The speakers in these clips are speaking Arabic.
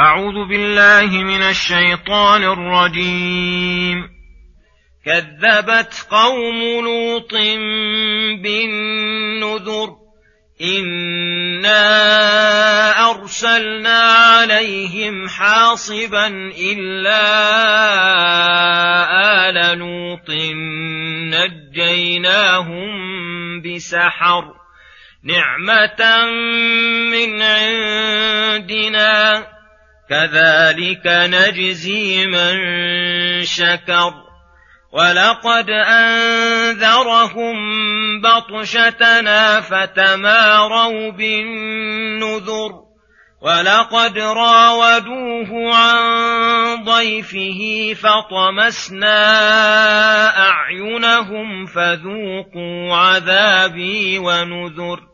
أعوذ بالله من الشيطان الرجيم. كذبت قوم لوط بالنذر. إنا أرسلنا عليهم حاصبا إلا آل لوط. نجيناهم بسحر. نعمة من عندنا. كذلك نجزي من شكر ولقد انذرهم بطشتنا فتماروا بالنذر ولقد راودوه عن ضيفه فطمسنا اعينهم فذوقوا عذابي ونذر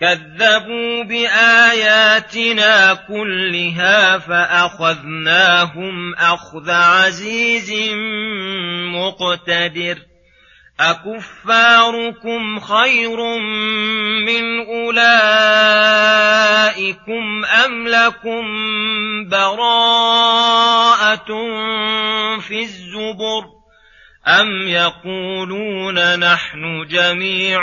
كذبوا بآياتنا كلها فأخذناهم أخذ عزيز مقتدر. أكفاركم خير من أولئكم أم لكم براءة في الزبر أم يقولون نحن جميع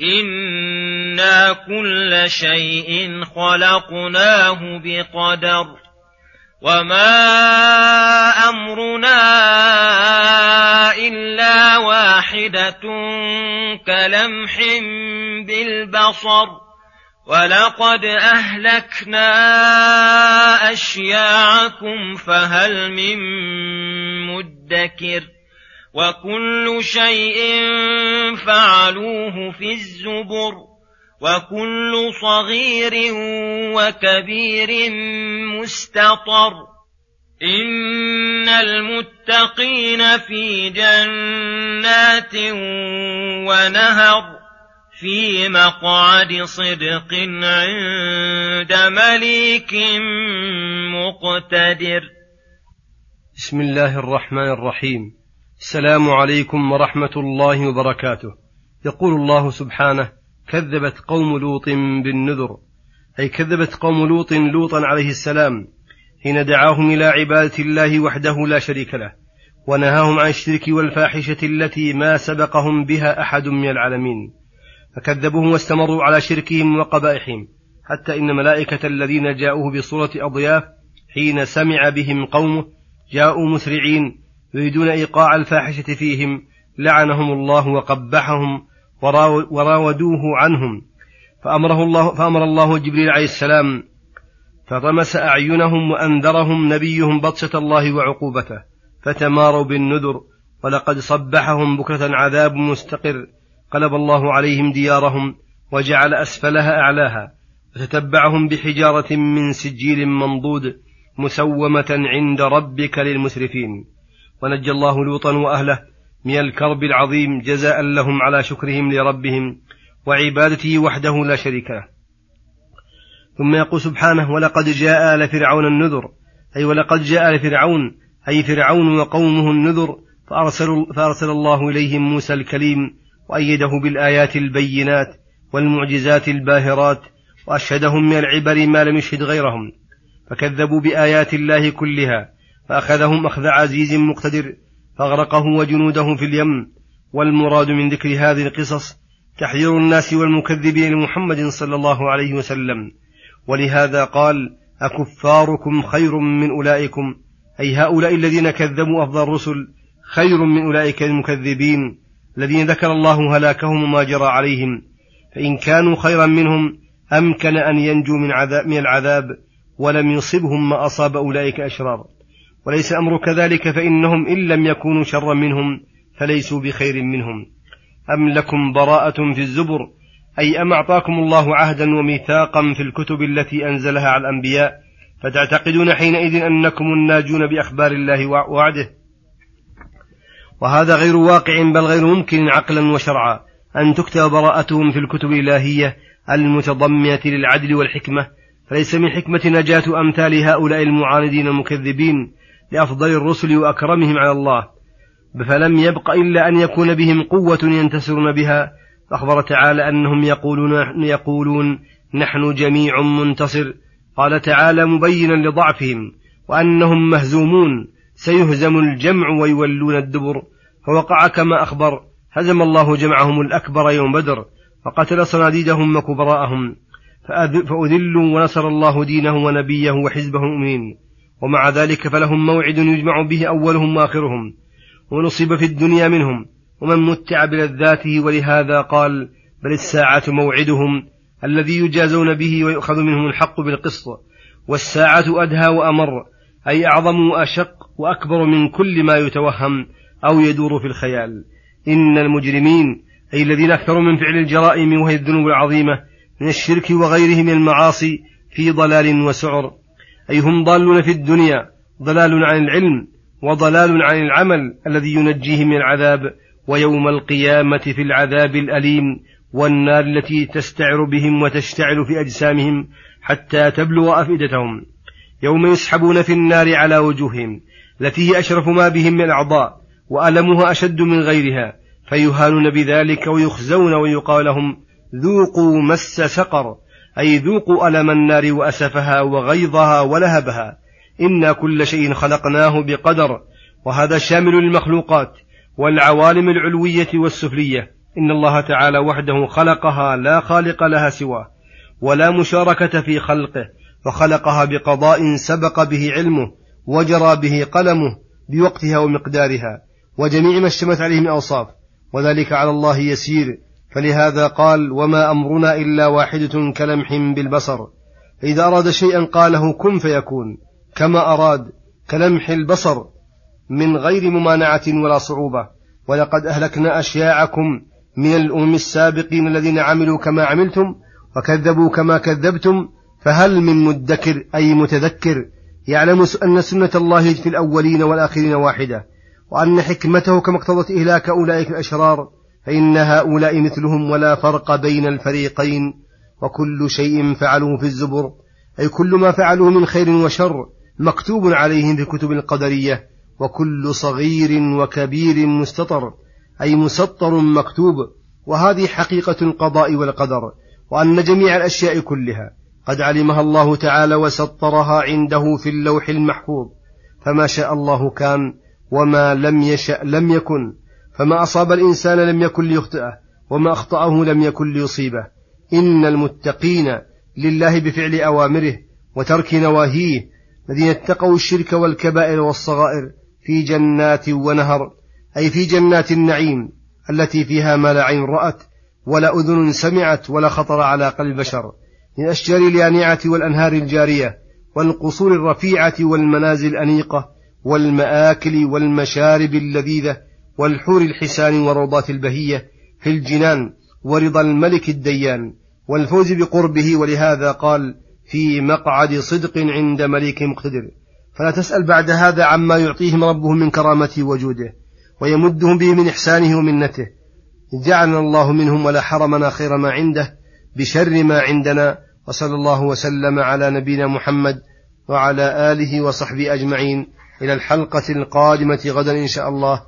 إنا كل شيء خلقناه بقدر وما امرنا الا واحدة كلمح بالبصر ولقد اهلكنا اشياعكم فهل من مدكر وكل شيء فعلوه في الزبر وكل صغير وكبير مستطر إن المتقين في جنات ونهر في مقعد صدق عند مليك مقتدر. بسم الله الرحمن الرحيم. السلام عليكم ورحمة الله وبركاته. يقول الله سبحانه كذبت قوم لوط بالنذر. أي كذبت قوم لوط لوطا عليه السلام حين دعاهم إلى عبادة الله وحده لا شريك له ونهاهم عن الشرك والفاحشة التي ما سبقهم بها أحد من العالمين. فكذبوهم واستمروا على شركهم وقبائحهم حتى إن ملائكة الذين جاءوه بصورة أضياف حين سمع بهم قومه جاءوا مسرعين يريدون إيقاع الفاحشة فيهم لعنهم الله وقبحهم وراودوه عنهم. فأمره الله فأمر الله جبريل عليه السلام فطمس أعينهم وأنذرهم نبيهم بطشة الله وعقوبته فتماروا بالنذر ولقد صبحهم بكرة عذاب مستقر قلب الله عليهم ديارهم وجعل أسفلها أعلاها وتتبعهم بحجارة من سجيل منضود مسومة عند ربك للمسرفين. ونجى الله لوطا وأهله من الكرب العظيم جزاء لهم على شكرهم لربهم وعبادته وحده لا شريك له. ثم يقول سبحانه ولقد جاء آل فرعون النذر. أي ولقد جاء آل فرعون. أي فرعون وقومه النذر. فأرسل, فأرسل الله إليهم موسى الكليم وأيده بالآيات البينات والمعجزات الباهرات وأشهدهم من العبر ما لم يشهد غيرهم. فكذبوا بآيات الله كلها فأخذهم أخذ عزيز مقتدر فأغرقه وجنوده في اليم. والمراد من ذكر هذه القصص تحذير الناس والمكذبين لمحمد صلى الله عليه وسلم. ولهذا قال أكفاركم خير من أولئكم أي هؤلاء الذين كذبوا أفضل الرسل خير من أولئك المكذبين الذين ذكر الله هلاكهم وما جرى عليهم. فإن كانوا خيرا منهم أمكن أن ينجوا من, عذاب من العذاب ولم يصبهم ما أصاب أولئك أشرار. وليس الأمر كذلك فإنهم إن لم يكونوا شرا منهم فليسوا بخير منهم. أم لكم براءة في الزبر؟ أي أم أعطاكم الله عهدا وميثاقا في الكتب التي أنزلها على الأنبياء؟ فتعتقدون حينئذ أنكم الناجون بأخبار الله ووعده وهذا غير واقع بل غير ممكن عقلا وشرعا. أن تكتب براءتهم في الكتب الإلهية المتضمنة للعدل والحكمة. فليس من حكمة نجاة أمثال هؤلاء المعاندين المكذبين لأفضل الرسل وأكرمهم على الله فلم يبق إلا أن يكون بهم قوة ينتصرون بها فأخبر تعالى أنهم يقولون, يقولون نحن جميع منتصر قال تعالى مبينا لضعفهم وأنهم مهزومون سيهزم الجمع ويولون الدبر فوقع كما أخبر هزم الله جمعهم الأكبر يوم بدر فقتل صناديدهم وكبراءهم فأذلوا ونصر الله دينه ونبيه وحزبه المؤمنين. ومع ذلك فلهم موعد يجمع به أولهم وآخرهم ونصيب في الدنيا منهم ومن متع بلذاته ولهذا قال بل الساعة موعدهم الذي يجازون به ويؤخذ منهم الحق بالقسط والساعة أدهى وأمر أي أعظم وأشق وأكبر من كل ما يتوهم أو يدور في الخيال. إن المجرمين أي الذين أكثروا من فعل الجرائم وهي الذنوب العظيمة من الشرك وغيره من المعاصي في ضلال وسعر. أي هم ضالون في الدنيا ضلال عن العلم وضلال عن العمل الذي ينجيه من العذاب ويوم القيامة في العذاب الأليم والنار التي تستعر بهم وتشتعل في أجسامهم حتى تبلغ أفئدتهم. يوم يسحبون في النار على وجوههم التي هي أشرف ما بهم من الأعضاء وألمها أشد من غيرها فيهانون بذلك ويخزون ويقال لهم ذوقوا مس سقر. أي ذوقوا ألم النار وأسفها وغيظها ولهبها. إنا كل شيء خلقناه بقدر وهذا شامل للمخلوقات والعوالم العلوية والسفلية. إن الله تعالى وحده خلقها لا خالق لها سواه ولا مشاركة في خلقه فخلقها بقضاء سبق به علمه وجرى به قلمه بوقتها ومقدارها وجميع ما اشتمت عليه من أوصاف. وذلك على الله يسير. فلهذا قال وما أمرنا إلا واحدة كلمح بالبصر. فإذا أراد شيئا قاله كن فيكون. كما أراد كلمح البصر من غير ممانعة ولا صعوبة. ولقد أهلكنا أشياعكم من الأمم السابقين الذين عملوا كما عملتم وكذبوا كما كذبتم فهل من مدكر أي متذكر؟ يعلم أن سنة الله في الأولين والآخرين واحدة وأن حكمته كما اقتضت إهلاك أولئك الأشرار فإن هؤلاء مثلهم ولا فرق بين الفريقين وكل شيء فعلوه في الزبر. أي كل ما فعلوه من خير وشر مكتوب عليهم في كتب القدرية وكل صغير وكبير مستطر أي مسطر مكتوب. وهذه حقيقة القضاء والقدر وأن جميع الأشياء كلها قد علمها الله تعالى وسطرها عنده في اللوح المحفوظ. فما شاء الله كان وما لم يشأ لم يكن. فما أصاب الإنسان لم يكن ليخطئه وما أخطأه لم يكن ليصيبه. إن المتقين لله بفعل أوامره وترك نواهيه الذين اتقوا الشرك والكبائر والصغائر في جنات ونهر أي في جنات النعيم التي فيها ما لا عين رأت ولا أذن سمعت ولا خطر على قلب بشر من الأشجار اليانعة والأنهار الجارية والقصور الرفيعة والمنازل الأنيقة والمآكل والمشارب اللذيذة والحور الحسان وروضات البهية في الجنان ورضا الملك الديان والفوز بقربه ولهذا قال في مقعد صدق عند مليك مقتدر. فلا تسأل بعد هذا عما يعطيهم ربهم من كرامته وجوده ويمدهم به من إحسانه ومنته. جعلنا الله منهم ولا حرمنا خير ما عنده بشر ما عندنا وصلى الله وسلم على نبينا محمد وعلى آله وصحبه أجمعين. إلى الحلقة القادمة غدا إن شاء الله.